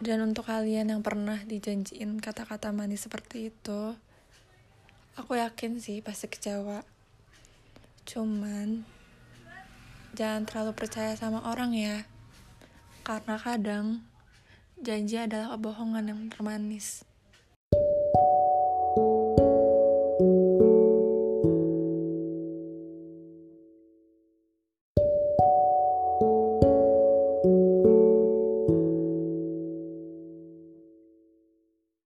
Dan untuk kalian yang pernah dijanjiin kata-kata manis seperti itu, aku yakin sih pasti kecewa. Cuman, jangan terlalu percaya sama orang ya. Karena kadang, janji adalah kebohongan yang termanis.